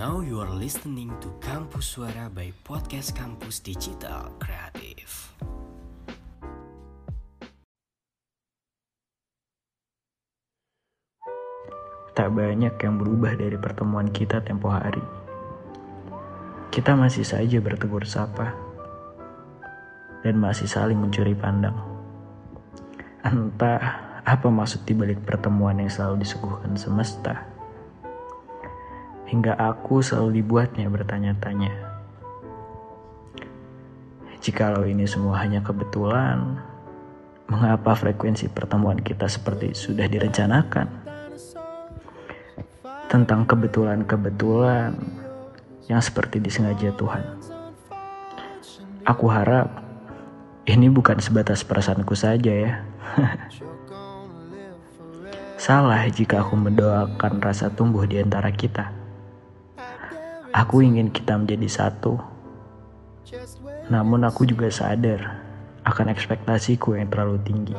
Now you are listening to Kampus Suara by Podcast Kampus Digital Kreatif. Tak banyak yang berubah dari pertemuan kita tempo hari. Kita masih saja bertegur sapa dan masih saling mencuri pandang. Entah apa maksud dibalik pertemuan yang selalu disuguhkan semesta hingga aku selalu dibuatnya bertanya-tanya. Jikalau ini semua hanya kebetulan, mengapa frekuensi pertemuan kita seperti sudah direncanakan? Tentang kebetulan-kebetulan yang seperti disengaja Tuhan. Aku harap ini bukan sebatas perasaanku saja ya. Salah jika aku mendoakan rasa tumbuh di antara kita. Aku ingin kita menjadi satu. Namun aku juga sadar akan ekspektasiku yang terlalu tinggi.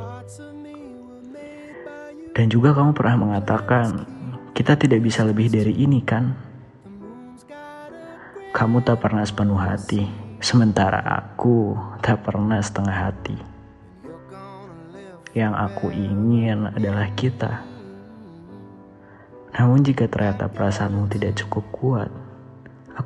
Dan juga kamu pernah mengatakan, kita tidak bisa lebih dari ini kan? Kamu tak pernah sepenuh hati, sementara aku tak pernah setengah hati. Yang aku ingin adalah kita. Namun jika ternyata perasaanmu tidak cukup kuat,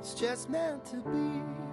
It's just meant to be.